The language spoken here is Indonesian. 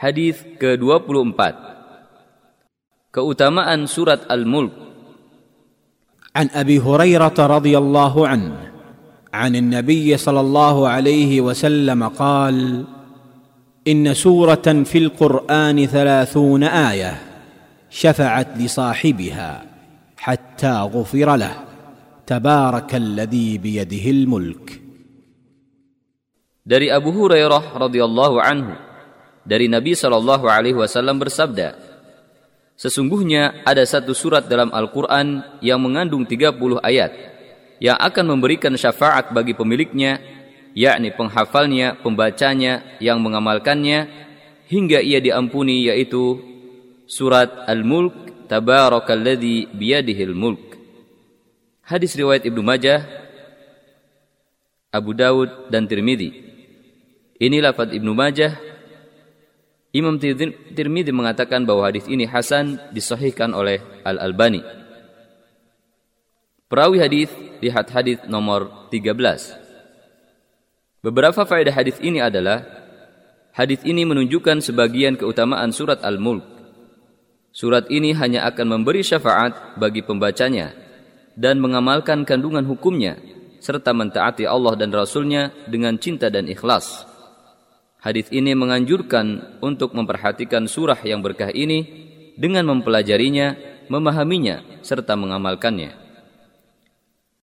Hadis ke-24 Keutamaan surat Al-Mulk. عن ابي هريره رضي الله عنه عن النبي صلى الله عليه وسلم قال ان سوره في القران ثلاثون إيه شفعت لصاحبها حتى غفر له تبارك الذي بيده الملك Dari Abu Hurairah radhiyallahu anhu dari Nabi Shallallahu alaihi wasallam bersabda Sesungguhnya ada satu surat dalam Al-Qur'an yang mengandung 30 ayat yang akan memberikan syafaat bagi pemiliknya yakni penghafalnya, pembacanya yang mengamalkannya hingga ia diampuni yaitu surat Al-Mulk tabarakalladzi biyadihil mulk Hadis riwayat Ibnu Majah Abu Dawud dan Tirmidzi ini lafaz Ibnu Majah. Imam Tirmidzi mengatakan bahwa hadis ini hasan disahihkan oleh Al-Albani. Perawi hadis lihat hadis nomor 13. Beberapa faedah hadis ini adalah hadis ini menunjukkan sebagian keutamaan surat Al-Mulk. Surat ini hanya akan memberi syafaat bagi pembacanya dan mengamalkan kandungan hukumnya serta mentaati Allah dan Rasulnya dengan cinta dan ikhlas. Hadis ini menganjurkan untuk memperhatikan surah yang berkah ini dengan mempelajarinya, memahaminya, serta mengamalkannya.